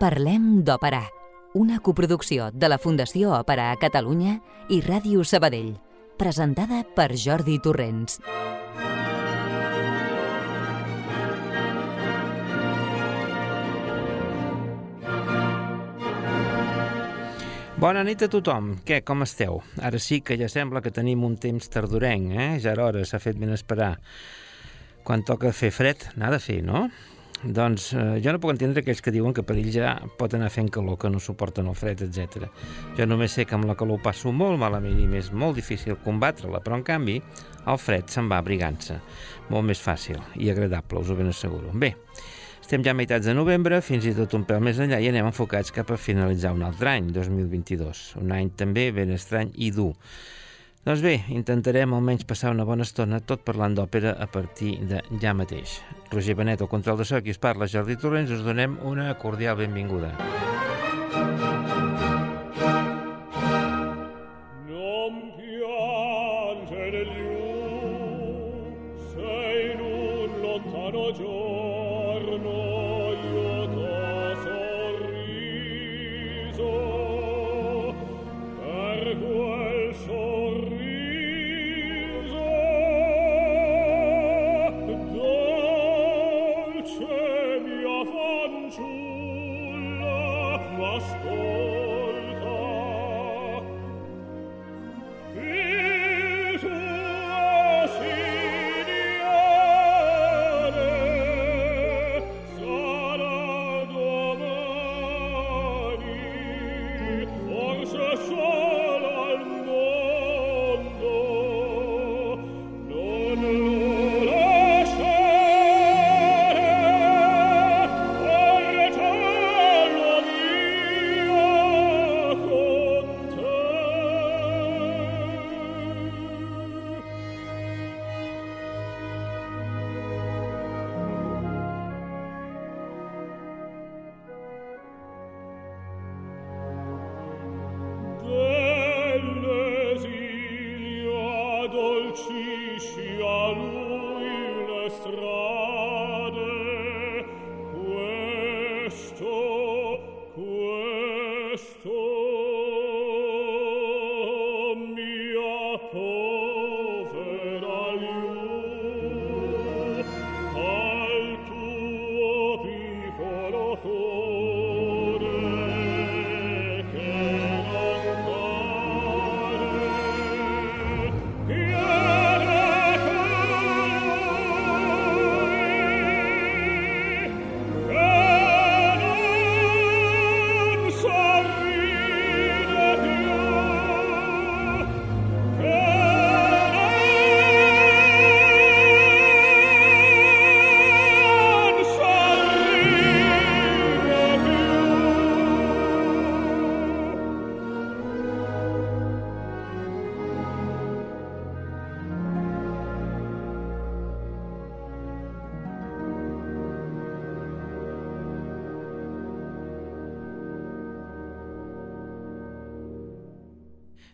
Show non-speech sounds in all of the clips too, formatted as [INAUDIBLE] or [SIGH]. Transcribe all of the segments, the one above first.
Parlem d'Òpera, una coproducció de la Fundació Òpera a Catalunya i Ràdio Sabadell, presentada per Jordi Torrents. Bona nit a tothom. Què, com esteu? Ara sí que ja sembla que tenim un temps tardorenc, eh? Ja era hora, s'ha fet ben esperar. Quan toca fer fred, n'ha de fer, no? Doncs eh, jo no puc entendre aquells que diuen que per ells ja pot anar fent calor, que no suporten el fred, etc. Jo només sé que amb la calor passo molt malament i m'és molt difícil combatre-la, però en canvi el fred se'n va abrigant-se. Molt més fàcil i agradable, us ho ben asseguro. Bé, estem ja a meitats de novembre, fins i tot un pèl més enllà i anem enfocats cap a finalitzar un altre any, 2022. Un any també ben estrany i dur. Doncs bé, intentarem almenys passar una bona estona tot parlant d'òpera a partir de ja mateix. Roger Benet, el control de so, qui us parla, Jordi Torrents, us donem una cordial benvinguda. Non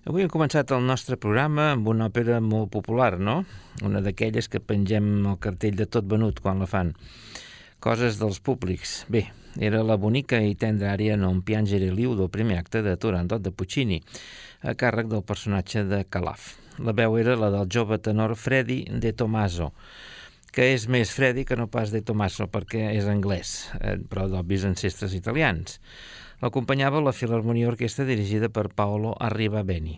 Avui hem començat el nostre programa amb una òpera molt popular, no? Una d'aquelles que pengem el cartell de tot venut quan la fan. Coses dels públics. Bé, era la bonica i tendra àrea Non piangere liu del primer acte de Turandot de Puccini, a càrrec del personatge de Calaf. La veu era la del jove tenor Freddy de Tomaso, que és més Freddy que no pas de Tomaso, perquè és anglès, eh, però d'obvis ancestres italians. L'acompanyava la Filharmonia Orquestra dirigida per Paolo Arribabeni.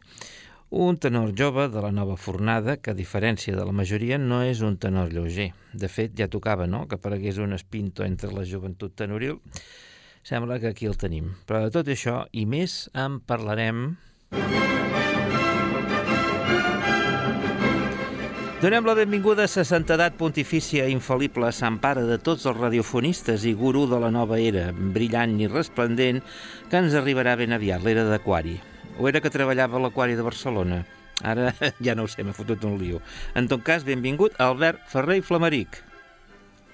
Un tenor jove de la nova fornada que, a diferència de la majoria, no és un tenor lleuger. De fet, ja tocava, no?, que aparegués un espinto entre la joventut tenoril. Sembla que aquí el tenim. Però de tot això i més en parlarem... Donem la benvinguda a sa santedat pontifícia infal·lible Sant Pare de tots els radiofonistes i gurú de la nova era, brillant i resplendent, que ens arribarà ben aviat, l'era d'Aquari. O era que treballava a l'Aquari de Barcelona? Ara [LAUGHS] ja no ho sé, m'ha fotut un lío. En tot cas, benvingut Albert Ferrer i Flamaric.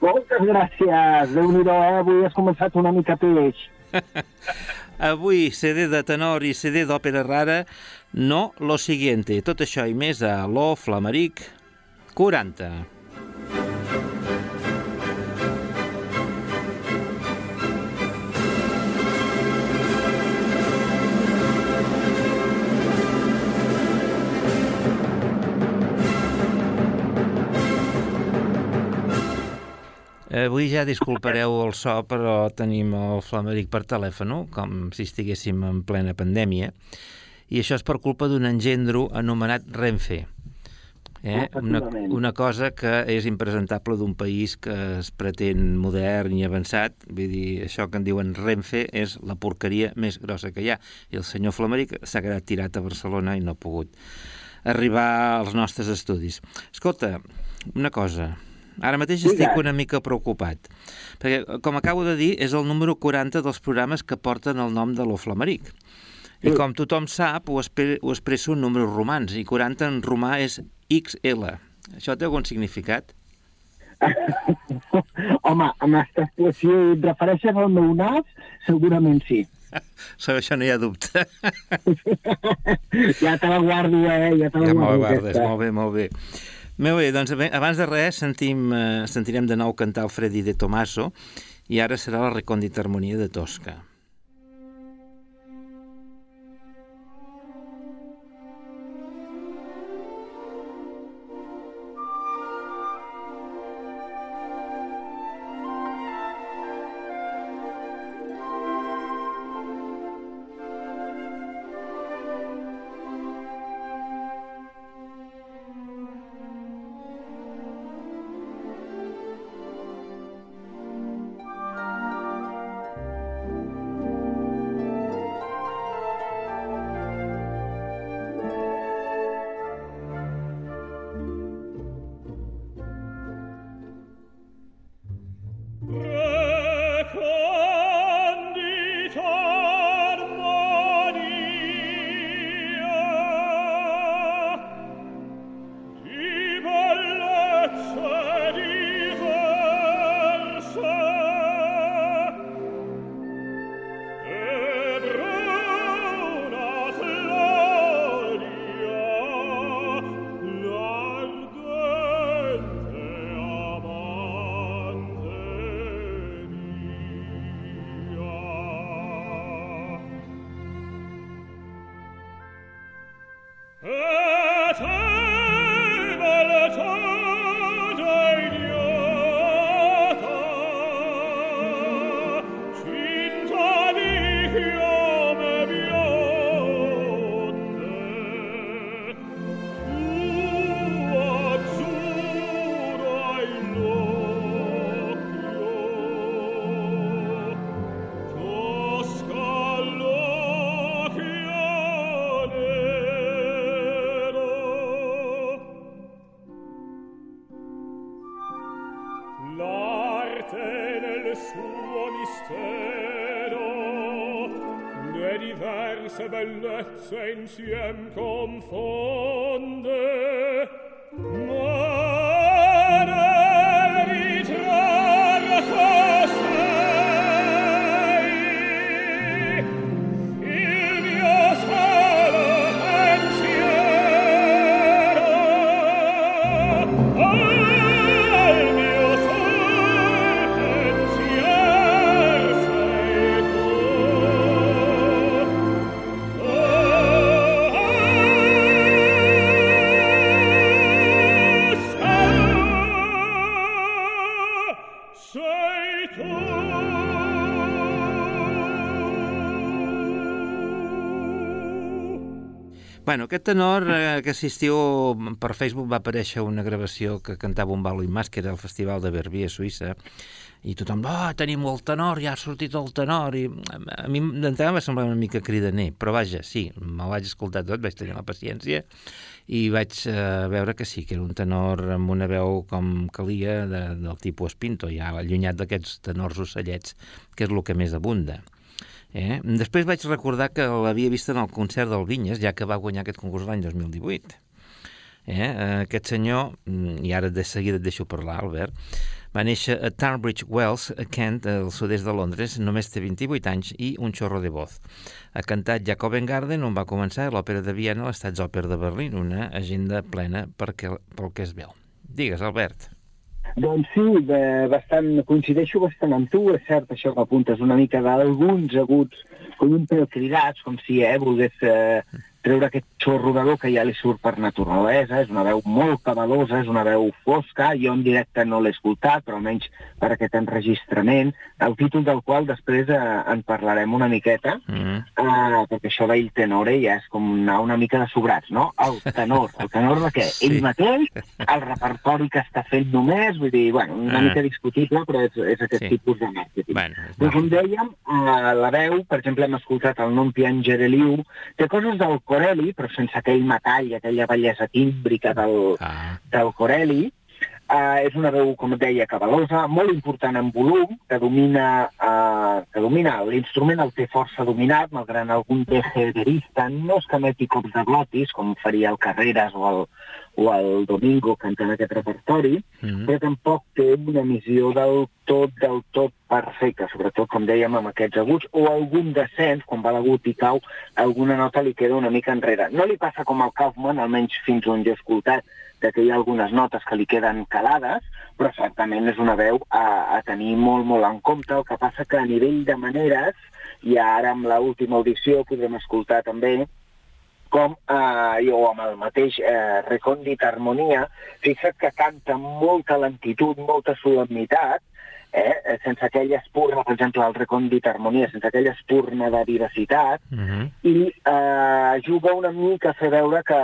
Moltes gràcies, déu nhi eh? Avui has començat una mica peix. [LAUGHS] Avui, CD de tenor i CD d'òpera rara, no lo siguiente. Tot això i més a Lo Flamaric 40. Avui ja disculpareu el so, però tenim el flamèric per telèfon, com si estiguéssim en plena pandèmia, i això és per culpa d'un engendro anomenat Renfe. Eh? Una, una cosa que és impresentable d'un país que es pretén modern i avançat. Vull dir, això que en diuen Renfe és la porqueria més grossa que hi ha. I el senyor Flameric s'ha quedat tirat a Barcelona i no ha pogut arribar als nostres estudis. Escolta, una cosa, Ara mateix estic una mica preocupat, perquè, com acabo de dir, és el número 40 dels programes que porten el nom de l'Oflameric. I com tothom sap, ho, esper ho expresso en números romans, i 40 en romà és XL. Això té algun significat? [LAUGHS] Home, amb aquesta expressió et refereixes al meu nas? Segurament sí. [LAUGHS] Sobre això no hi ha dubte. [LAUGHS] ja te la guardo, eh? Ja te la ja guardo. guardes, molt bé, molt bé. Molt bé, doncs abans de res sentim, eh, sentirem de nou cantar el Freddy de Tomaso i ara serà la recòndita harmonia de Tosca. saints insieme Bueno, aquest tenor, eh, aquest estiu per Facebook va aparèixer una gravació que cantava un balo i màscara al Festival de Verbier a Suïssa i tothom, oh, tenim el tenor, ja ha sortit el tenor, i a mi d'entrada va semblar una mica cridaner, però vaja, sí, me'l vaig escoltar tot, vaig tenir la paciència i vaig eh, veure que sí, que era un tenor amb una veu com calia de, del tipus Pinto, ja allunyat d'aquests tenors ocellets, que és el que més abunda. Eh? Després vaig recordar que l'havia vist en el concert del Vinyes, ja que va guanyar aquest concurs l'any 2018. Eh? Aquest senyor, mm, i ara de seguida et deixo parlar, Albert, va néixer a Tunbridge Wells, a Kent, al sud-est de Londres, només té 28 anys i un xorro de voz. Ha cantat Jacoben Garden, on va començar l'òpera de Viena, l'Estats Òpera de Berlín, una agenda plena perquè, pel que es veu. Digues, Albert. Doncs sí, eh, bastant, coincideixo bastant amb tu, és cert això que apuntes una mica d'alguns aguts com un pèl cridats, com si eh, volgués eh, treure aquest xorrodador que ja li surt per naturalesa, és una veu molt cabalosa, és una veu fosca, jo en directe no l'he escoltat, però almenys per aquest enregistrament, el títol del qual després eh, en parlarem una miqueta, Mm. eh, perquè això d'ell tenore ja és com anar una mica de sobrats, no? El tenor, el tenor de què? Sí. Ell mateix, el repertori que està fent només, vull dir, bueno, una Ah. mica discutible, però és, és aquest Sí. tipus de màrqueting. Bueno, Però com dèiem, eh, la veu, per exemple, hem escoltat el Non piangere liu, té coses del Corelli, però sense aquell metall aquella bellesa tímbrica del, Ah, del Corelli. Uh, és una veu, com et deia, cabalosa, molt important en volum, que domina, uh, que domina l'instrument el té força dominat, malgrat algun deje verista, no es que emeti cops de glotis, com faria el Carreras o el, o el Domingo cantant aquest repertori, mm. però tampoc té una emissió del tot, del tot perfecta, sobretot, com dèiem, amb aquests aguts, o algun descens, quan va l'agut i cau, alguna nota li queda una mica enrere. No li passa com al Kaufman, almenys fins on jo he escoltat, de que hi ha algunes notes que li queden calades, però certament és una veu a, a tenir molt, molt en compte. El que passa que a nivell de maneres, i ara amb l'última audició podrem escoltar també com, eh, o amb el mateix eh, recòndit harmonia, fixa't que canta amb molta lentitud, molta solemnitat, eh, sense aquella espurna, per exemple, el recòndit harmonia, sense aquella espurna de vivacitat, Mm -hmm. i eh, juga una mica a fer veure que,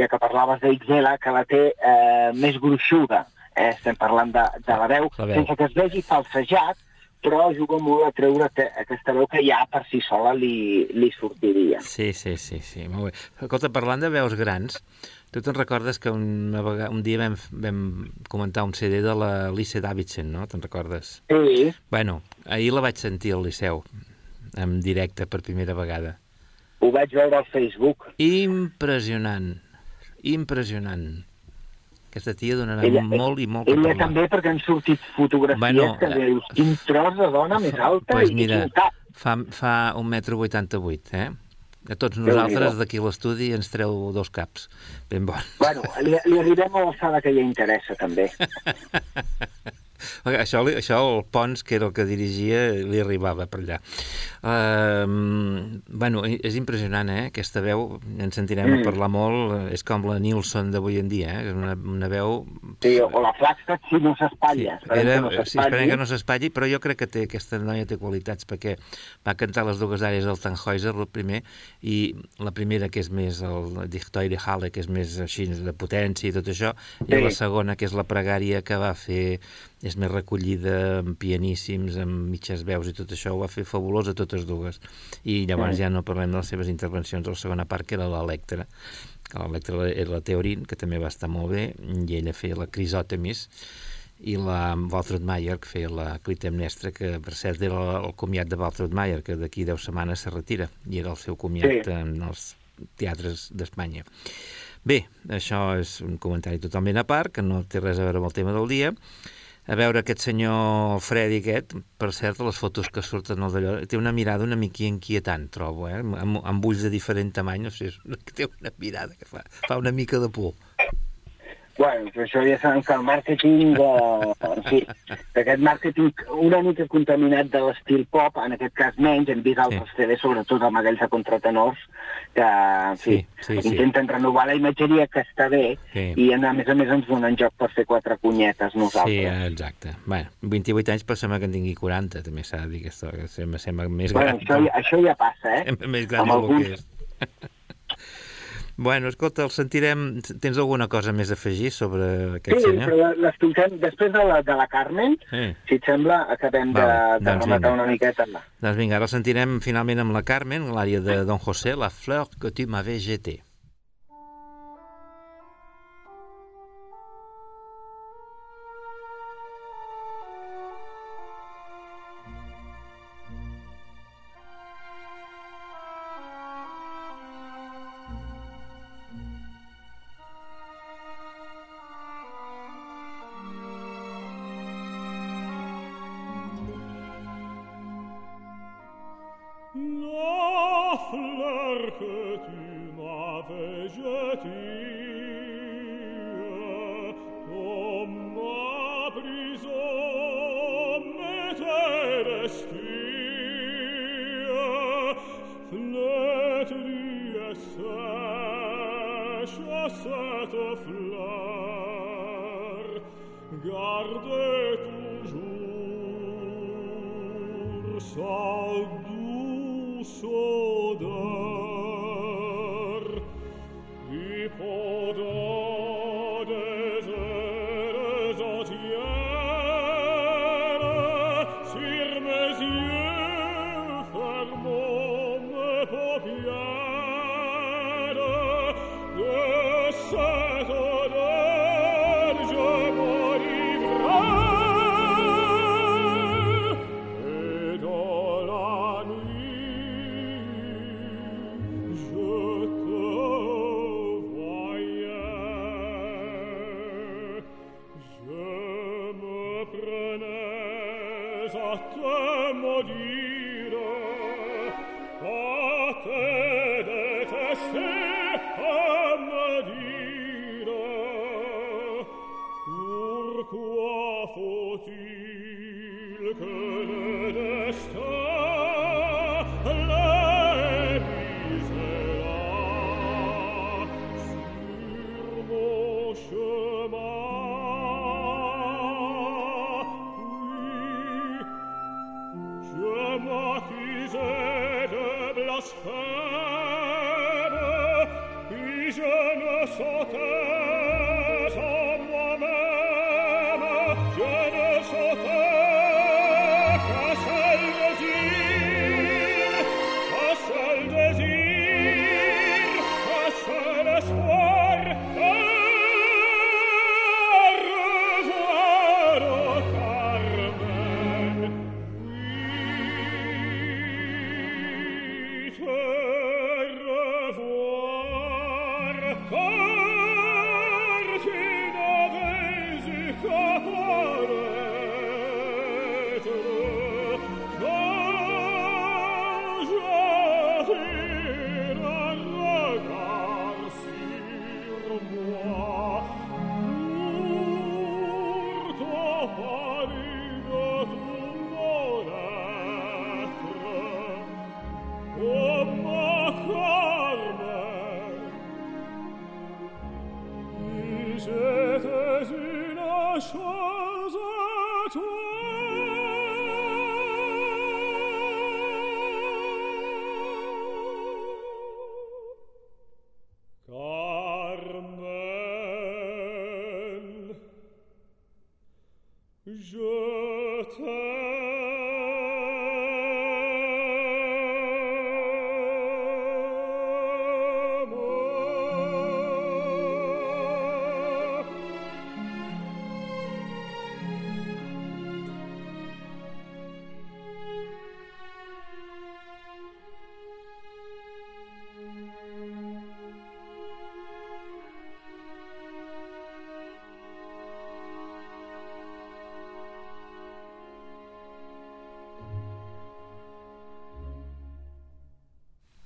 ja que parlaves d'Ixela, que la té eh, més gruixuda. Eh? Estem parlant de, de la veu, La veu. sense que es vegi falsejat, però juga molt a treure aquesta veu que ja per si sola li, li sortiria. Sí, sí, sí, sí, molt bé. Escolta, parlant de veus grans, tu te'n recordes que una vegada, un dia vam, vam comentar un CD de la Lise Davidson, no? Te'n recordes? Sí, Bueno, ahir la vaig sentir al Liceu, en directe per primera vegada. ho vaig veure al Facebook. Impressionant, impressionant. Aquesta tia donarà Ella- molt i molt Ella també, perquè han sortit fotografies Bueno, que eh, dius, quin tros de dona més alta pues i mira, quin cap. fa, fa un metro vuitanta-vuit, eh? A tots nosaltres d'aquí a l'estudi ens treu dos caps. Ben bon. Bueno, li, li arribem a l'alçada que ella interessa, també. [LAUGHS] Això, això el Pons, que era el que dirigia, li arribava per allà. Uh, bueno, és impressionant, eh? Aquesta veu, en sentirem mm. A parlar molt, és com la Nilsson d'avui en dia, eh? És una, una veu... Sí, o la Flagstaff si no s'espatlla. Sí, era, que no sí, esperem que no s'espatlli, però jo crec que té, aquesta noia té qualitats, perquè va cantar les dues àrees del Tannhäuser, el primer, i la primera, que és més el Dichtoire Halle, que és més així de potència i tot això, i Sí. la segona, que és la pregària que va fer, és més recollida, amb pianíssims, amb mitges veus i tot això, ho va fer fabulosa totes dues. I llavors Sí. ja no parlem de les seves intervencions a la segona part, que era l'Electra, que l'Electra era la Teorin, que també va estar molt bé, i ella feia la Crisòtemis, i la Waltraud Mayer, que feia la Clitemnestra, que per cert era el comiat de Waltraud Mayer, que d'aquí 10 setmanes se retira, i era el seu comiat Sí. en els teatres d'Espanya. Bé, això és un comentari totalment a part, que no té res a veure amb el tema del dia. A veure aquest senyor Freddy aquest, per cert, les fotos que surten al d'allò, té una mirada una mica inquietant, trobo, eh? amb, amb ulls de diferent tamany, no sé, té una mirada que fa, fa una mica de por. Bueno, però això ja sabem que el màrqueting, de, en fi, d'aquest màrqueting una mica contaminat de l'estil pop, en aquest cas menys, hem vist altres sí. TV, sobretot amb aquells de contratenors, que, en fi, Sí, sí, sí. intenten renovar la imatgeria que està bé Sí. i, a més a més, ens donen joc per fer quatre punyetes Sí, nosaltres. eh, exacte. Bueno, 28 anys, però sembla que en tingui 40, també s'ha de dir que, que sembla, sembla més bueno, gran. això, això ja passa, eh? Sembla més gran amb alguns- que és. Bueno, escolta, el sentirem... Tens alguna cosa més a afegir sobre aquest Sí, senyor? però l'escoltem després de la, de la Carmen, Sí. si et sembla, acabem de, Vale, de doncs rematar vinga. una miqueta. Doncs vinga, ara sentirem finalment amb la Carmen, l'àrea de Don José, la fleur que tu m'avais jetée. la fleur que tu m'avais jetée, comme ma prison m'était restée, flétrie et sèche cette fleur, garde toujours sa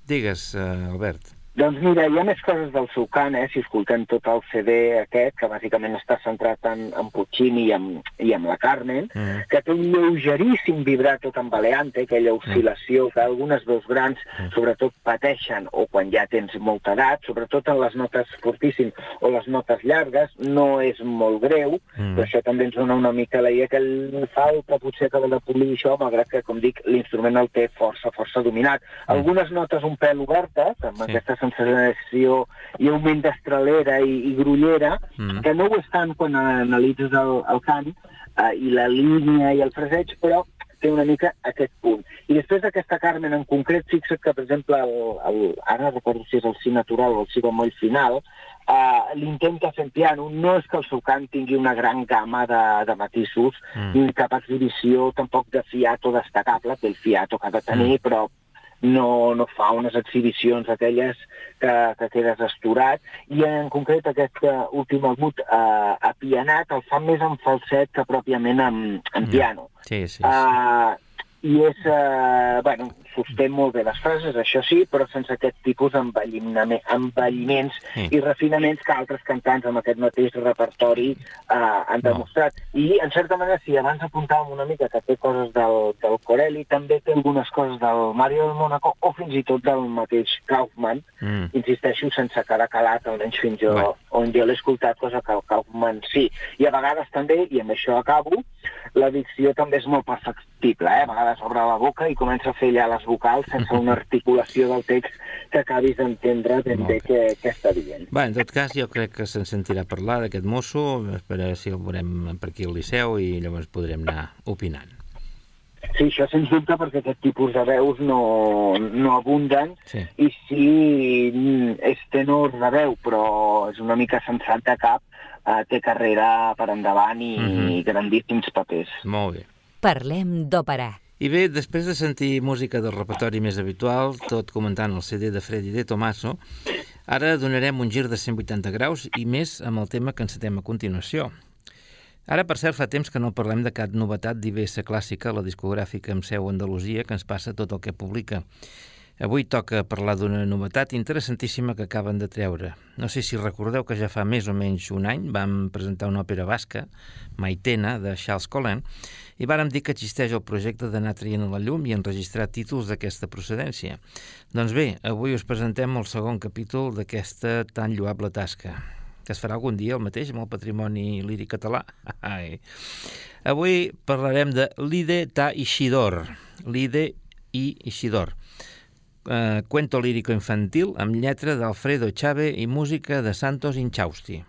Digues, eh, Albert. Doncs mira, hi ha més coses del seu cant, eh, si escoltem tot el CD aquest, que bàsicament està centrat en, en Puccini i en, i en la Carmen, Mm. que té un lleugeríssim vibrato tambaleante, aquella oscil·lació que algunes veus grans sobretot pateixen, o quan ja tens molta edat, sobretot en les notes fortíssimes o les notes llargues, no és molt greu, Mm. però això també ens dona una mica la idea que li falta potser acabar de polir això, malgrat que, com dic, l'instrument el té força, força dominat. Algunes notes un pèl obertes, amb Sí. aquesta sensació i augment d'estralera i, i grollera, Mm. que no ho estan quan analitzes el, el cant eh, i la línia i el fraseig, però té una mica aquest punt. I després d'aquesta Carmen en concret, fixa't que, per exemple, el, el, ara recordo si és el si natural o el si bemoll final, eh, l'intenta fer en piano. No és que el seu cant tingui una gran gamma de, de matisos, Mm. ni cap exhibició tampoc de fiato destacable, té el fiato que ha de tenir, però no, no fa unes exhibicions aquelles que, que quedes estorat i en concret aquest uh, últim agut uh, apianat el fa més en falset que pròpiament en, en piano. Sí, sí. sí. Uh, I és, uh, bueno, sostén molt bé les frases, això sí, però sense aquest tipus d'envelliments Sí. i refinaments que altres cantants amb aquest mateix repertori eh, han No. demostrat. I, en certa manera, si abans apuntàvem una mica que té coses del, del Corelli, també té algunes coses del Mario del Mónaco o fins i tot del mateix Kaufman, Mm. insisteixo, sense quedar calat, almenys fins jo, Bueno. on jo l'he escoltat, cosa que el Kaufman sí. I a vegades també, i amb això acabo, la dicció també és molt perfectible, eh? A vegades obre la boca i comença a fer allà les vocals sense una articulació del text que acabis d'entendre ben bé què, què està dient. Bé, en tot cas, jo crec que se'n sentirà parlar d'aquest mosso, espera si el veurem per aquí al Liceu i llavors podrem anar opinant. Sí, això sens dubte perquè aquest tipus de veus no, no abunden Sí. i si mm, és tenor de veu però és una mica sensat de cap, eh, té carrera per endavant i Mhm. grandíssims papers. Molt bé. Parlem d'òpera. I bé, després de sentir música del repertori més habitual, tot comentant el CD de Freddy de Tomaso, ara donarem un gir de 180 graus i més amb el tema que encetem a continuació. Ara, per cert, fa temps que no parlem de cap novetat d'IBS Clàssica, la discogràfica amb seu Andalusia, que ens passa tot el que publica. Avui toca parlar d'una novetat interessantíssima que acaben de treure. No sé si recordeu que ja fa més o menys un any vam presentar una òpera basca, Maitena, de Charles Collin, i vàrem dir que existeix el projecte d'anar traient a la llum i enregistrar títols d'aquesta procedència. Doncs bé, avui us presentem el segon capítol d'aquesta tan lloable tasca que es farà algun dia el mateix amb el patrimoni líric català. [LAUGHS] Ai. Avui parlarem de Lide ta Ishidor, Lide i Ishidor, eh, cuento lírico infantil amb lletra d'Alfredo Chave i música de Santos Inchausti.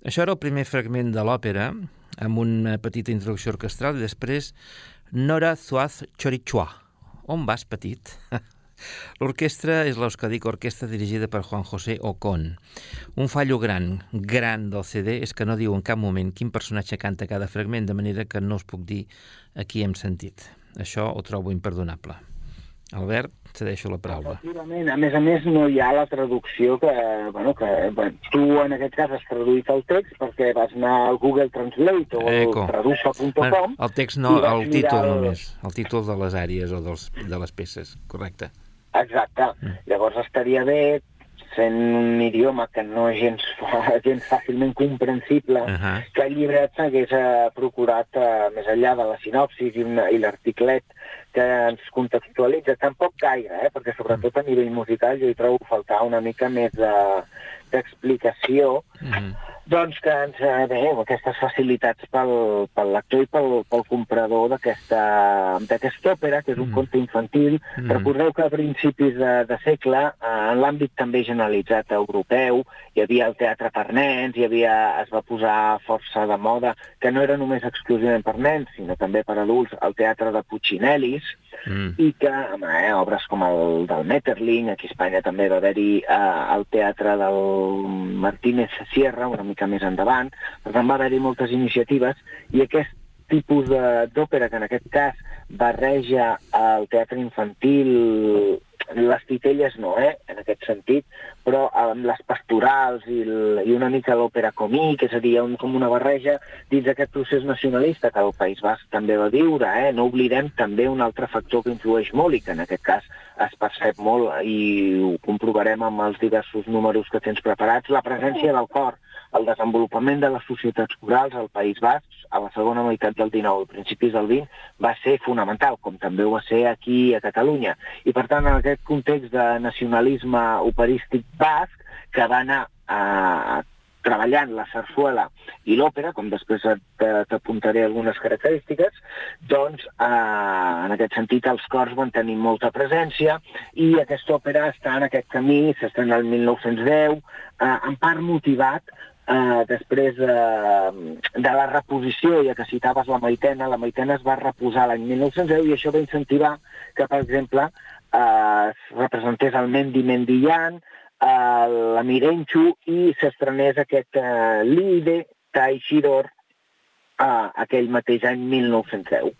Això era el primer fragment de l'òpera, amb una petita introducció orquestral, i després Nora Zuaz Chorichua. On vas, petit? [LAUGHS] L'orquestra és l'Euskadic Orquestra dirigida per Juan José Ocon. Un fallo gran, gran del CD és que no diu en cap moment quin personatge canta cada fragment, de manera que no us puc dir a qui hem sentit. Això ho trobo imperdonable. Albert, cedeixo la paraula. Efectivament, a més a més no hi ha la traducció que, bueno, que bueno, tu en aquest cas has traduït el text perquè vas anar al Google Translate o al Eco. traduça.com Bueno, el text no, el títol el- només, el títol de les àrees o dels, de les peces, correcte. Exacte. Mm. Llavors estaria bé, sent un idioma que no és gens, [LAUGHS] gens fàcilment comprensible, Uh -huh. que el llibret s'hagués eh, procurat, eh, més enllà de la sinopsis i, una, i l'articlet que ens contextualitza, tampoc gaire, eh, perquè sobretot a nivell musical jo hi trobo faltar una mica més de- d'explicació, Uh -huh. doncs que ens eh, bé, aquestes facilitats pel, pel lector i pel, pel comprador d'aquesta òpera, que és un Mm. conte infantil. Mm. Recordeu que a principis de, de segle, eh, en l'àmbit també generalitzat europeu, hi havia el teatre per nens, hi havia, es va posar força de moda, que no era només exclusivament per nens, sinó també per adults, el teatre de Puccinellis, Mm. i que amb eh, obres com el del Metterling, aquí a Espanya també va haver-hi eh, el teatre del Martínez Sierra, una mica més endavant, per tant va haver-hi moltes iniciatives, i aquest tipus de- d'òpera, que en aquest cas barreja el teatre infantil, les titelles no, eh, en aquest sentit, però amb les pastorals i, el, i una mica l'òpera comí, és a dir, un, com una barreja dins d'aquest procés nacionalista que el País Basc també va viure. Eh? No oblidem també un altre factor que influeix molt i que en aquest cas es percep molt i ho comprovarem amb els diversos números que tens preparats, la presència del cor, el desenvolupament de les societats corals al País Basc a la segona meitat del 19 i principis del 20 va ser fonamental, com també ho va ser aquí a Catalunya. I per tant, en aquest context de nacionalisme operístic basc, que va anar a, treballant la sarsuela i l'òpera, com després t'apuntaré algunes característiques, doncs eh, en aquest sentit els cors van tenir molta presència i aquesta òpera està en aquest camí, s'estrena el 1910, eh, en part motivat eh, després de, de la reposició, ja que citaves la Maitena, la Maitena es va reposar l'any 1910 i això va incentivar que, per exemple, eh, es representés el Mendi Mendiyan, eh, la Mirenchu i s'estrenés aquest eh, Lide Taishidor eh, aquell mateix any 1910.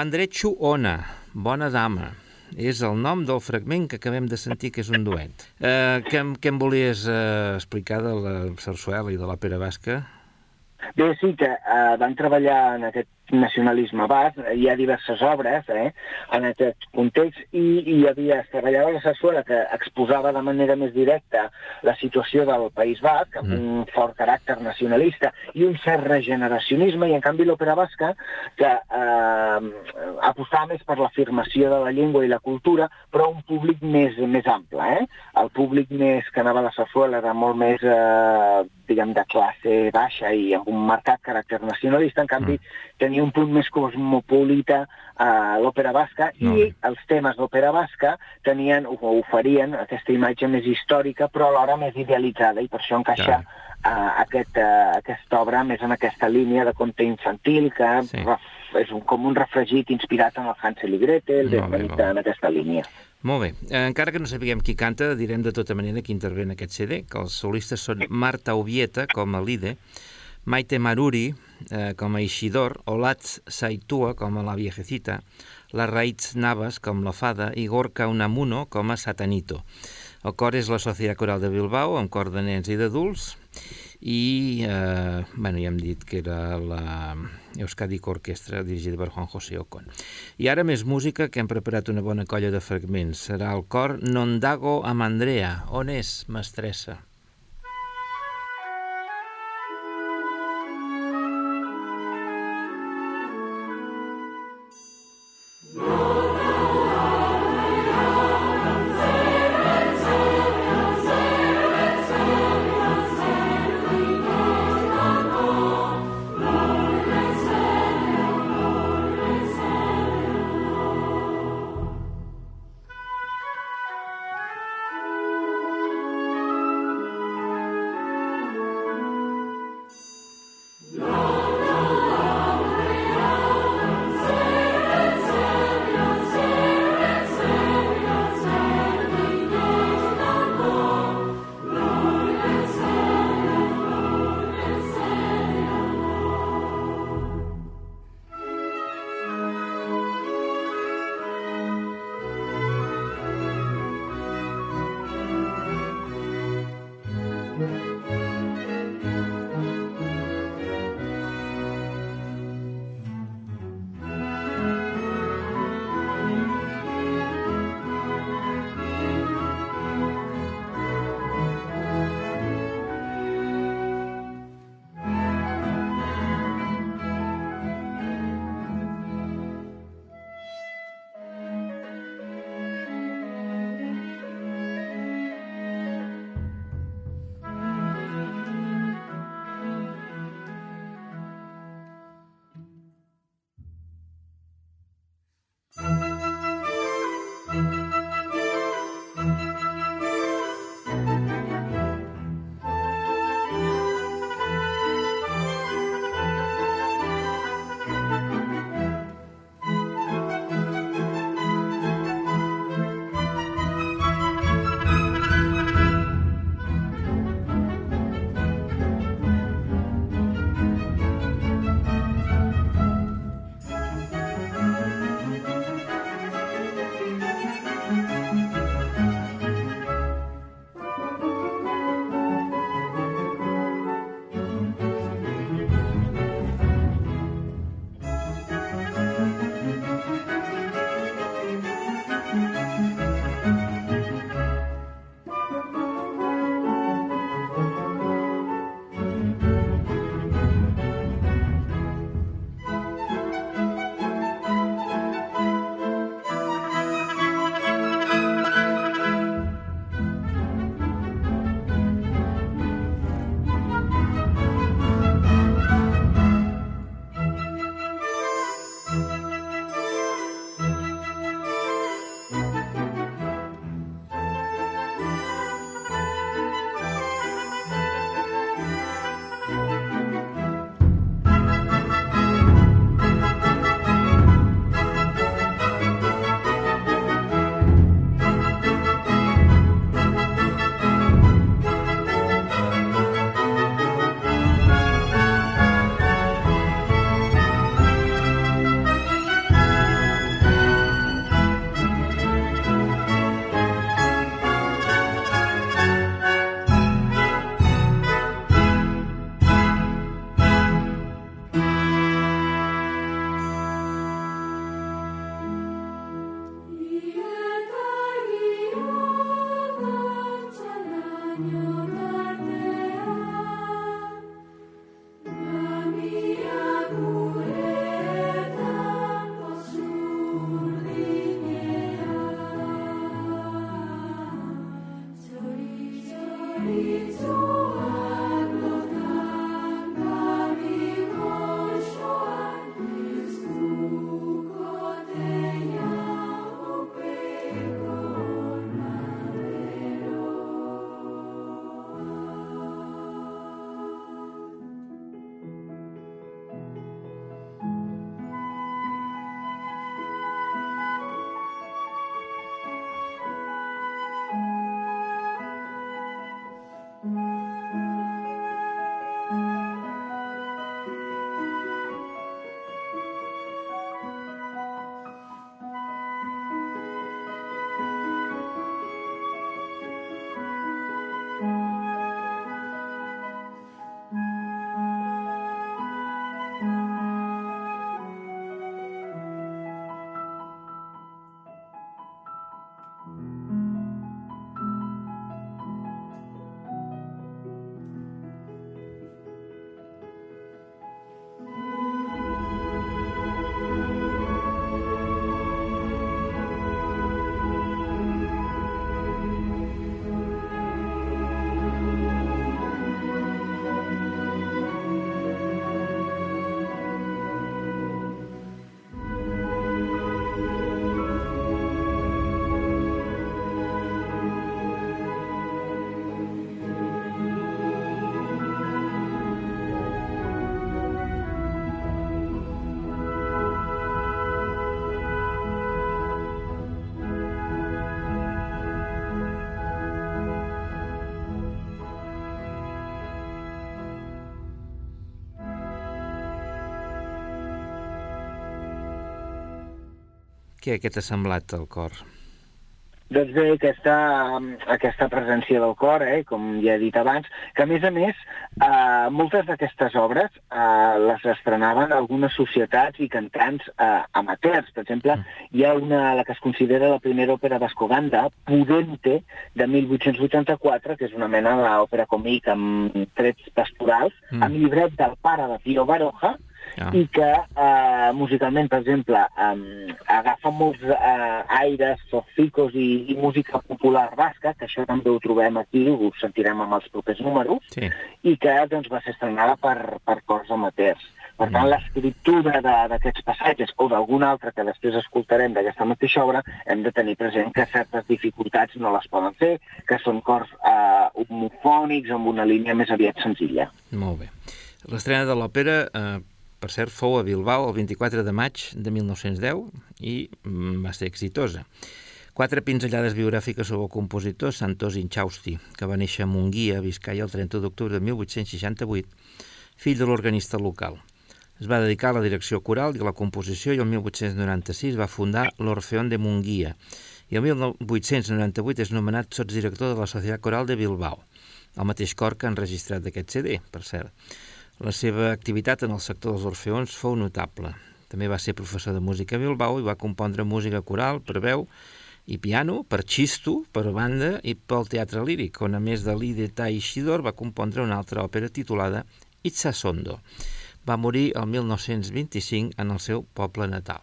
Amandretxu Ona, bona dama, és el nom del fragment que acabem de sentir, que és un duet. Eh, què, què em volies eh, explicar de la sarsuela i de l'òpera basca? Bé, sí que eh, van treballar en aquest nacionalisme basc, hi ha diverses obres eh, en aquest context, i, i hi havia la Sarsuela que exposava de manera més directa la situació del País Basc, amb Mm. un fort caràcter nacionalista i un cert regeneracionisme, i en canvi l'òpera basca, que eh, apostava més per l'afirmació de la llengua i la cultura, però a un públic més, més ample. Eh? El públic més que anava a la Sarsuela era molt més, eh, diguem, de classe baixa i amb un marcat caràcter nacionalista, en canvi tenia un punt més cosmopolita a l'òpera basca Molt i els temes d'òpera basca tenien, o oferien aquesta imatge més històrica però alhora més idealitzada i per això encaixa uh, aquest, uh, aquesta obra més en aquesta línia de conte infantil que Sí. és un, com un refregit inspirat en el Hansel i Gretel, Molt bé, molt bé. en aquesta línia. Molt bé. Eh, encara que no sapiguem qui canta, direm de tota manera qui intervé en aquest CD, que els solistes són Marta Ovieta, com a Lide, Maite Maruri, eh, com a Ishidor, Olatz Saitua, com a la Viejecita, la Raitz Navas, com la Fada, i Gorka Unamuno, com a Satanito. El cor és la Societat Coral de Bilbao, amb cor de nens i d'adults, i eh, bueno, ja hem dit que era la Euskadi Orquestra dirigida per Juan José Ocon. I ara més música que hem preparat una bona colla de fragments. Serà el cor Nondago amb Andrea. On és, mestressa? Què, què t'ha semblat el cor? Doncs bé, aquesta, aquesta presència del cor, eh, com ja he dit abans, que a més a més, eh, moltes d'aquestes obres eh, les estrenaven algunes societats i cantants eh, amateurs. Per exemple, hi ha una, la que es considera la primera òpera d'Escoganda, Pudente, de 1884, que és una mena d'òpera còmic amb trets pastorals, Mm. amb llibret del pare de Pío Baroja, Ah. i que eh, musicalment, per exemple, eh, agafa molts eh, aires zoficos i, i música popular basca, que això també ho trobem aquí, ho sentirem amb els propers números, Sí. i que doncs, va ser estrenada per, per cors amateurs. Per tant, Mm. l'escriptura de- d'aquests passatges o d'algun altre que després escoltarem d'aquesta mateixa obra, hem de tenir present que certes dificultats no les poden fer, que són cors eh, homofònics amb una línia més aviat senzilla. Molt bé. L'estrena de l'òpera, eh, per cert, fou a Bilbao el 24 de maig de 1910 i mm, va ser exitosa. Quatre pinzellades biogràfiques sobre el compositor Santos Inchausti, que va néixer a Munguia, Vizcaya, el 30 d'octubre de 1868, fill de l'organista local. Es va dedicar a la direcció coral i a la composició i el 1896 va fundar l'Orfeón de Munguia i el 1898 és nomenat sotsdirector de la Societat Coral de Bilbao, el mateix cor que ha enregistrat d'aquest CD, per cert. La seva activitat en el sector dels orfeons fou notable. També va ser professor de música a Bilbao i va compondre música coral per veu i piano, per xisto, per banda i pel teatre líric, on a més de l'Ideta i Xidor va compondre una altra òpera titulada Itzasondo. Va morir el 1925 en el seu poble natal.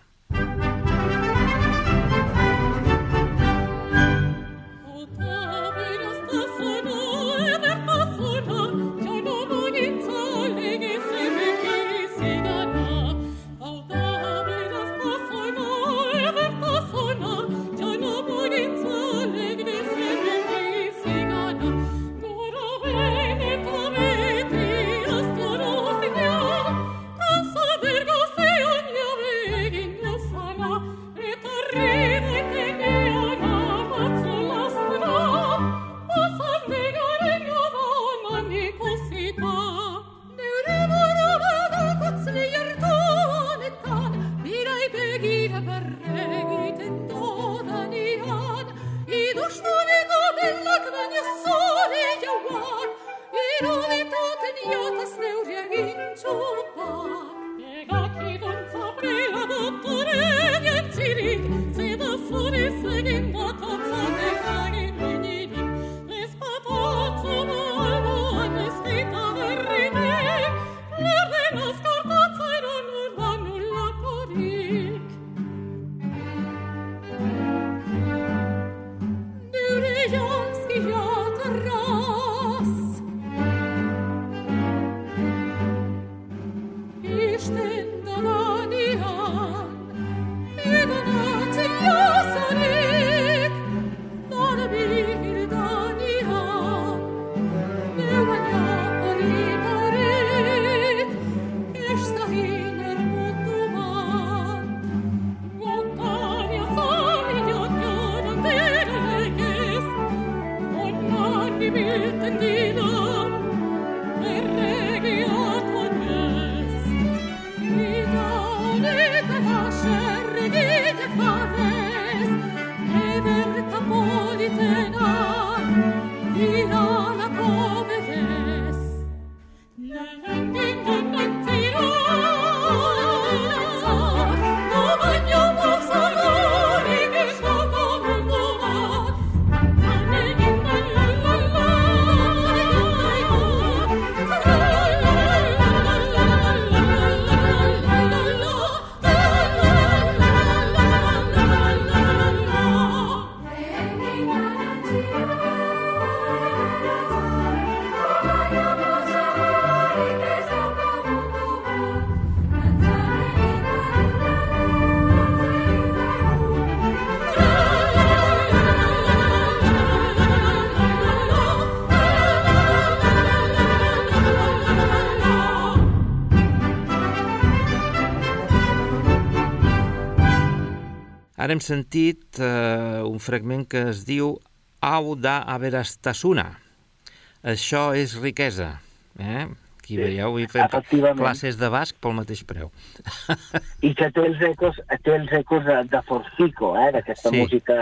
Ara hem sentit eh, un fragment que es diu Au da averastasuna. Això és riquesa. Eh? Aquí veieu, i fem classes de basc pel mateix preu. i que té els ecos, té els ecos de, de Forcico, eh, d'aquesta Sí. música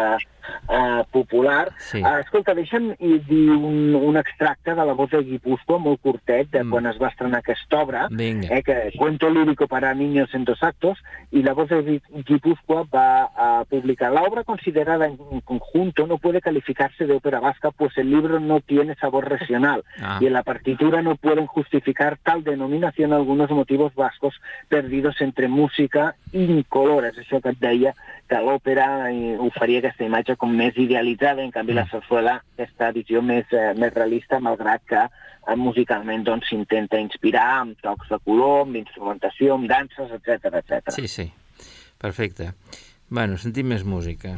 eh, popular. Sí. Eh, escolta, deixa'm dir un, un extracte de la voz de Guipúscoa, molt curtet, de Mm. quan es va estrenar aquesta obra, Vinga. eh, que cuento lírico para niños en dos actos, y la voz de Gui- Guipúzcoa va a publicar. La obra considerada en conjunto no puede calificarse de ópera vasca, pues el libro no tiene sabor regional Ah. y en la partitura no pueden justificar tal denominación algunos motivos vascos perdidos entre música i incolor. És això que et deia, que l'òpera eh, oferia aquesta imatge com més idealitzada, en canvi la sarsuela aquesta visió més, eh, més realista, malgrat que eh, musicalment doncs, s'intenta inspirar amb tocs de color, amb instrumentació, amb danses, etc etc. Sí, sí. Perfecte. Bueno, sentim més música.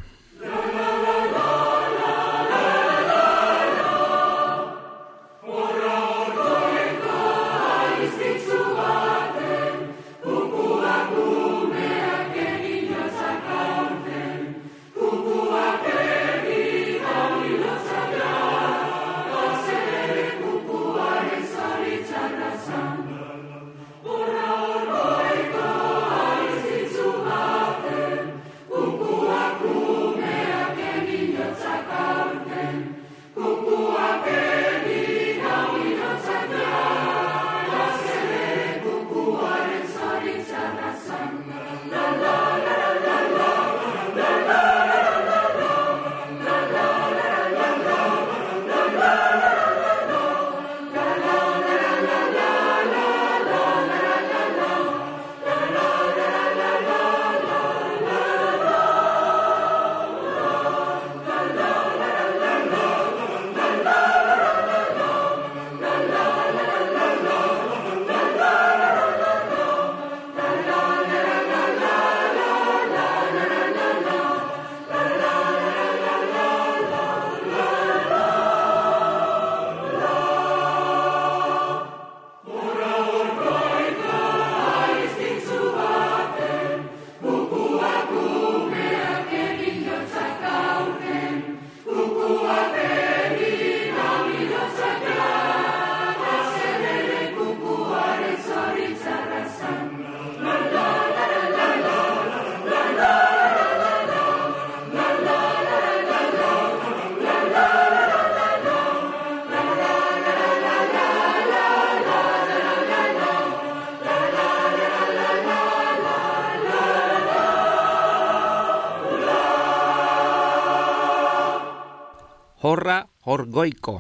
Orgoico.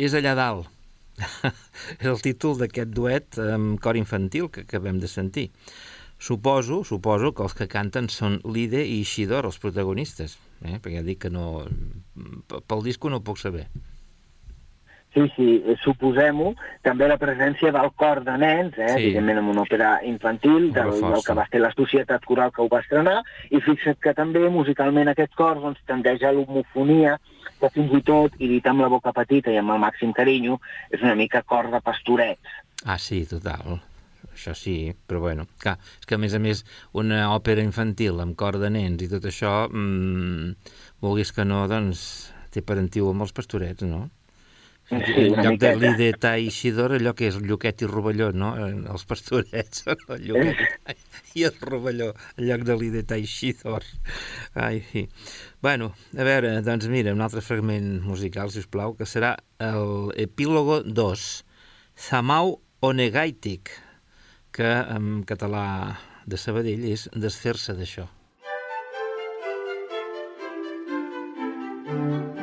És allà dalt. és [LAUGHS] el títol d'aquest duet amb cor infantil que acabem de sentir. Suposo, suposo que els que canten són Lide i Ishidor, els protagonistes, eh? perquè ja dic que no... Pel disco no ho puc saber. Sí, sí, suposem-ho. També la presència del cor de nens, eh, Sí. evidentment amb una òpera infantil, del, del que va ser la societat coral que ho va estrenar, i fixa't que també musicalment aquest cor doncs, tendeix a l'homofonia, que fins i tot, i dit amb la boca petita i amb el màxim carinyo, és una mica cor de pastorets. Ah, sí, total. Això sí, però bueno, clar, és que a més a més una òpera infantil amb cor de nens i tot això, mmm, vulguis que no, doncs té parentiu amb els pastorets, no? En lloc de l'Ideta i Isidor, allò que és el Lluquet i Rovelló, no? Eh, Els pastorets, [LAUGHS] el Lluquet i el Rovelló, en lloc de l'Ideta i Isidor. Ai, sí. Bueno, a veure, doncs mira, un altre fragment musical, si us plau, que serà el epílogo 2, Zamau Onegaitik, que en català de Sabadell és desfer-se d'això. posso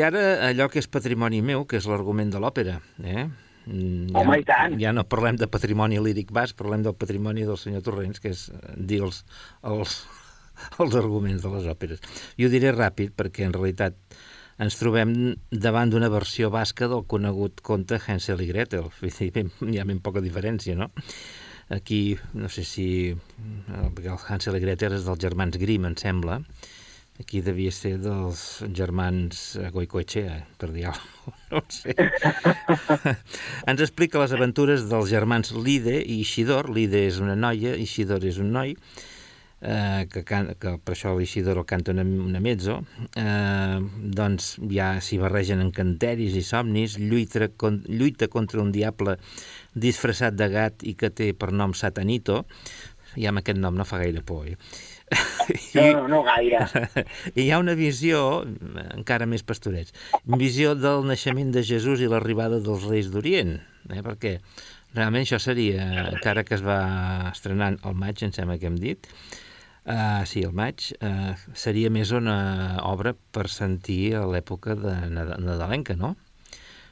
I ara allò que és patrimoni meu, que és l'argument de l'òpera, eh? Mm, Home, ja, i tant. Ja no parlem de patrimoni líric bas, parlem del patrimoni del senyor Torrents, que és dir els, els, [LAUGHS] els arguments de les òperes. Jo ho diré ràpid, perquè en realitat ens trobem davant d'una versió basca del conegut conte Hansel i Gretel. [LAUGHS] Hi ha ben poca diferència, no? Aquí, no sé si... el Hansel i Gretel és dels germans Grimm, em sembla. Aquí devia ser dels germans Goicoechea, per dir alguna no sé. [LAUGHS] Ens explica les aventures dels germans Lide i Isidor. Lide és una noia, Isidor és un noi, eh, que, can, que per això l'Isidor el canta una, una mezzo, eh, doncs ja s'hi barregen encanteris i somnis, lluita, con, lluita contra un diable disfressat de gat i que té per nom Satanito, ja amb aquest nom no fa gaire por, eh? [LAUGHS] No, no, no gaire. [LAUGHS] I hi ha una visió, encara més pastorets, visió del naixement de Jesús i l'arribada dels Reis d'Orient, eh? perquè realment això seria, encara que es va estrenant al maig, em sembla que hem dit, uh, sí, al maig, uh, seria més una obra per sentir a l'època de Nad- nadalenca, no?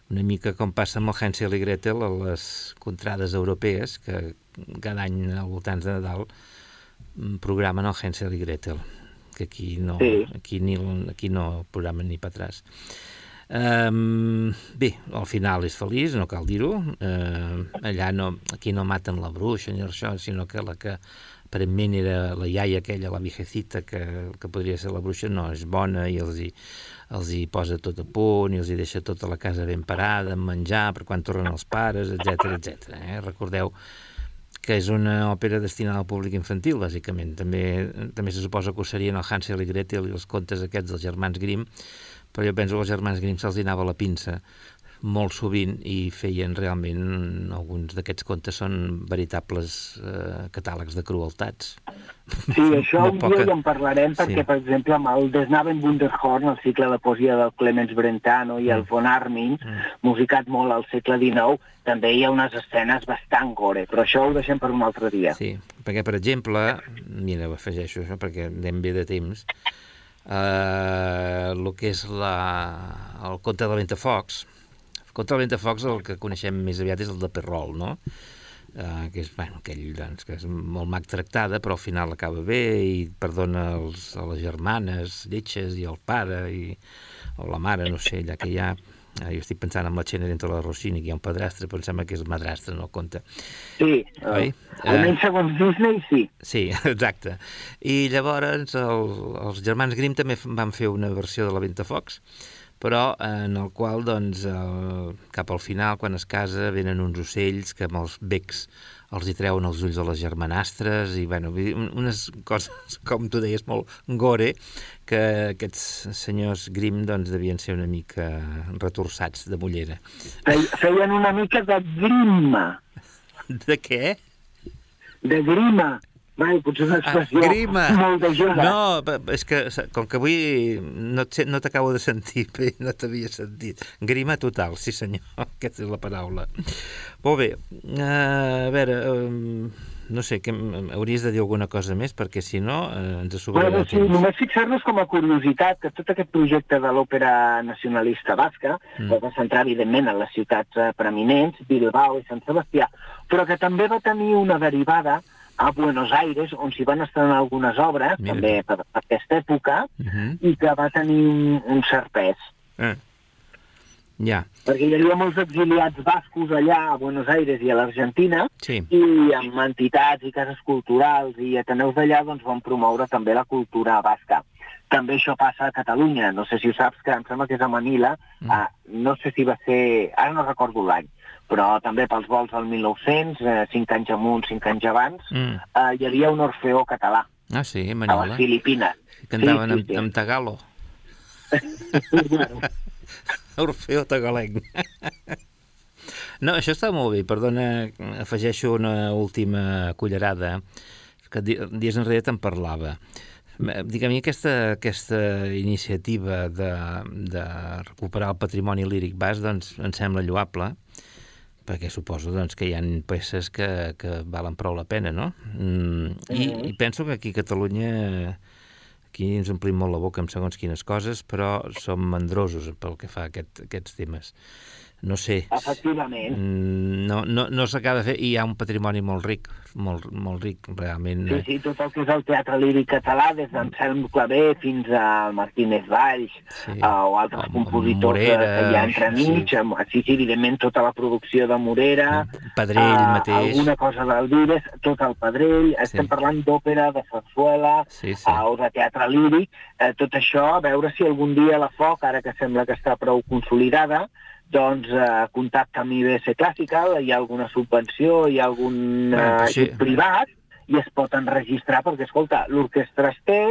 Una mica com passa amb el Hansel i Gretel a les contrades europees, que cada any al voltant de Nadal programen el Hansel i Gretel, que aquí no, Sí. aquí, ni, aquí no programen ni per atràs. Um, bé, al final és feliç, no cal dir-ho. Uh, allà no, aquí no maten la bruixa ni això, sinó que la que aparentment era la iaia aquella, la viejecita, que, que podria ser la bruixa, no, és bona i els hi, els hi posa tot a punt i els hi deixa tota la casa ben parada, amb menjar per quan tornen els pares, etc etc. Eh? Recordeu que és una òpera destinada al públic infantil, bàsicament. També, també se suposa que ho serien el Hansel i Gretel i els contes aquests dels germans Grimm, però jo penso que als germans Grimm se'ls hi anava la pinça molt sovint i feien realment alguns d'aquests contes són veritables eh, catàlegs de crueltats. Sí, [LAUGHS] això un poca- dia ja en parlarem, perquè, Sí. per exemple, amb el Desnaven Wunderhorn, el cicle de poesia del Clemens Brentano i el Mm. von Armin, musicat molt al segle XIX, també hi ha unes escenes bastant gore, però això ho deixem per un altre dia. Sí, perquè, per exemple, mira, ho afegeixo això perquè anem bé de temps, eh, el que és la, el conte de Ventafocs, el conte de Ventafocs el que coneixem més aviat és el de Perrol, no? Uh, que és, bueno, aquell doncs, que és molt mag tractada, però al final acaba bé i perdona els, a les germanes lletges i el pare i, o la mare, no sé, allà que hi ha eh, jo estic pensant en la Xena d'entre la Rossini, que hi ha un padrastre, però em sembla que és madrastre, no conta. Sí, Oi? eh, almenys segons Disney, sí. Sí, [LAUGHS] exacte. I llavors el, els germans Grimm també van fer una versió de la Ventafocs, però en el qual, doncs, el, cap al final, quan es casa, venen uns ocells que amb els becs els hi treuen els ulls a les germanastres i, bueno, unes [LAUGHS] coses, com tu deies, molt gore, que aquests senyors Grimm, doncs, devien ser una mica retorçats de mullera. Fei- Feien una mica de grima, De què? de grima. Vai, potser una expressió Ah, grima. molt de jove. No, és que com que avui no no t'acabo de sentir bé, [LAUGHS] no t'havia sentit. Grima total, sí senyor, [LAUGHS] aquesta és la paraula. Molt bé, uh, a veure, um, no sé, que hauries de dir alguna cosa més, perquè si no eh, ens Bueno, sobrarà sí, temps. només fixar-nos com a curiositat que tot aquest projecte de l'òpera nacionalista basca Mm. es va centrar, evidentment, en les ciutats eh, preeminents, Bilbao i Sant Sebastià, però que també va tenir una derivada a Buenos Aires, on s'hi van estrenar algunes obres, Mira també per, per aquesta època, Uh -huh. i que va tenir un, un cert pes. eh. Ja, Perquè hi havia molts exiliats bascos allà a Buenos Aires i a l'Argentina, sí. i amb entitats i cases culturals i ateneus d'allà doncs, van promoure també la cultura basca. També això passa a Catalunya, no sé si ho saps, que em sembla que és a Manila, Mm. ah, no sé si va ser, ara no recordo l'any, però també pels vols del 1900, eh, cinc anys amunt, cinc anys abans, Mm. eh, hi havia un orfeó català Ah, sí, a les Manila. Filipines. Cantaven sí, amb, sí. amb tagalo. [LAUGHS] Orfeo tagalenc. No, això està molt bé, perdona, afegeixo una última cullerada, que di- dies enrere te'n parlava. Mi aquesta, aquesta iniciativa de, de recuperar el patrimoni líric bas doncs, em sembla lloable, perquè suposo doncs, que hi ha peces que, que valen prou la pena, no? Mm, i, I penso que aquí a Catalunya aquí ens omplim molt la boca amb segons quines coses, però som mandrosos pel que fa a aquest, aquests temes. No sé, Efectivament. mm, no, no, no s'acaba de fer, i hi ha un patrimoni molt ric, molt, molt ric, realment. Sí, eh, sí, tot el que és el teatre líric català, des d'Anselm Clavé fins a Martínez Valls, Sí. sí. uh, o altres O compositors Morera, que, que hi ha entremig, sí. sí. sí, sí, evidentment tota la producció de Morera, Pedrell eh, mateix. alguna cosa d'Alvires, tot el Pedrell, estem parlant d'òpera, de sarsuela, Sí, sí. eh, o de teatre líric, eh, tot això, a veure si algun dia la FOC, ara que sembla que està prou consolidada, doncs eh, contacta amb IBS Classical, hi ha alguna subvenció, hi ha algun eh, sí. privat, i es pot enregistrar, perquè, escolta, l'orquestra es té,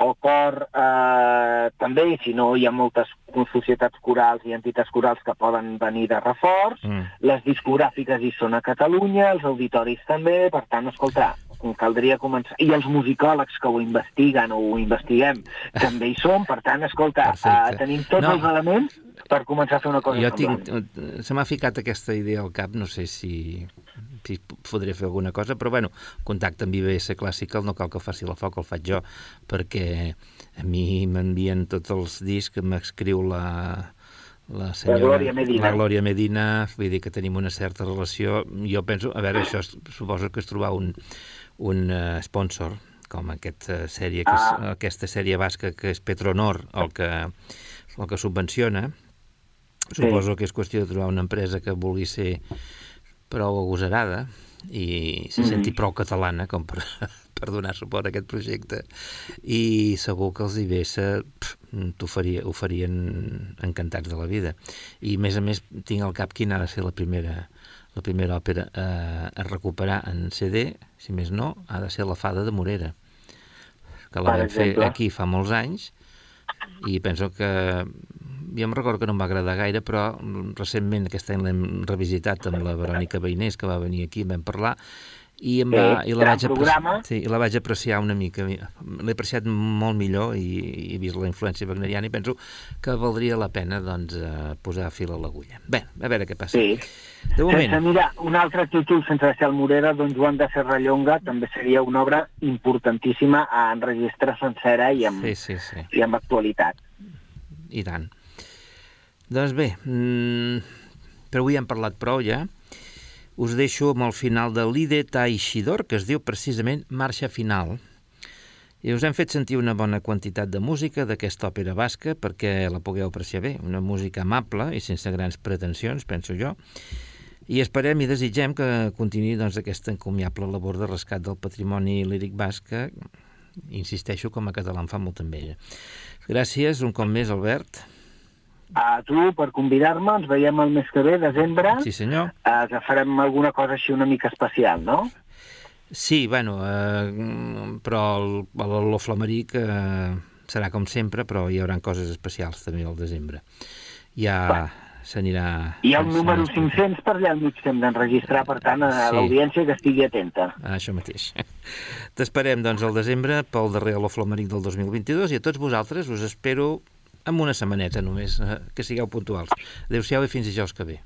el cor eh, també, i si no hi ha moltes societats corals i entitats corals que poden venir de reforç, Mm. les discogràfiques hi són a Catalunya, els auditoris també, per tant, escolta, caldria començar... I els musicòlegs que ho investiguen o ho investiguem també hi són, per tant, escolta, uh, tenim tots No. els elements per començar a fer una cosa Jo tinc, se m'ha ficat aquesta idea al cap, no sé si, si podré fer alguna cosa, però bueno, contacte amb IBS Classical, no cal que faci la foc, el faig jo, perquè a mi m'envien tots els discs que m'escriu la, la senyora... Glòria Medina. La Glòria Medina, vull dir que tenim una certa relació. Jo penso, a veure, això es- suposo que és trobar un, un uh, sponsor, com aquesta sèrie, que és, Ah. aquesta sèrie basca que és Petronor, el que, el que subvenciona, Suposo que és qüestió de trobar una empresa que vulgui ser prou agosarada i se senti prou catalana com per, [LAUGHS] per donar suport a aquest projecte. I segur que els IBS t'ho faria, ho farien encantats de la vida. I a més a més tinc al cap quina ha de ser la primera la primera òpera eh, a recuperar en CD, si més no, ha de ser la Fada de Morera que la vam fer aquí fa molts anys i penso que jo em recordo que no em va agradar gaire, però recentment aquest any l'hem revisitat amb la Verònica Beinés, que va venir aquí, vam parlar, i, em Sí, va, i la, vaig programa. sí, i la vaig apreciar una mica. L'he apreciat molt millor i, i he vist la influència wagneriana i penso que valdria la pena doncs, eh, posar fil a l'agulla. Bé, a veure què passa. Sí. De moment, Sense mirar un altre títol, sense ser el Morera, Don Joan de Serrallonga, també seria una obra importantíssima a enregistrar sencera i amb, sí, sí, sí, i amb actualitat. i tant. Doncs bé, mm, per avui hem parlat prou ja. Us deixo amb el final de l'Ide Taixidor, que es diu precisament Marxa Final. I us hem fet sentir una bona quantitat de música d'aquesta òpera basca perquè la pugueu apreciar bé. Una música amable i sense grans pretensions, penso jo. I esperem i desitgem que continuï doncs, aquesta encomiable labor de rescat del patrimoni líric basc que, insisteixo, com a català em fa molta enveja. Gràcies un cop més, Albert. A tu, per convidar-me, ens veiem el mes que ve, desembre, Sí, senyor. eh, que farem alguna cosa així una mica especial, no? Sí, bueno, eh, però l'Oflameric eh, serà com sempre, però hi haurà coses especials també al desembre. Ja s'anirà... Hi ha un número explicant. 500 per allà al mig que hem d'enregistrar, per tant, a Sí. l'audiència que estigui atenta. Això mateix. T'esperem, doncs, al desembre pel darrer Oloflameric del 2022 i a tots vosaltres us espero amb una setmaneta només, eh, que sigueu puntuals. Adéu-siau i fins dijous que ve.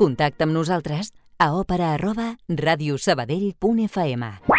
Contacta amb nosaltres a òpera arroba radiosabadell.fm.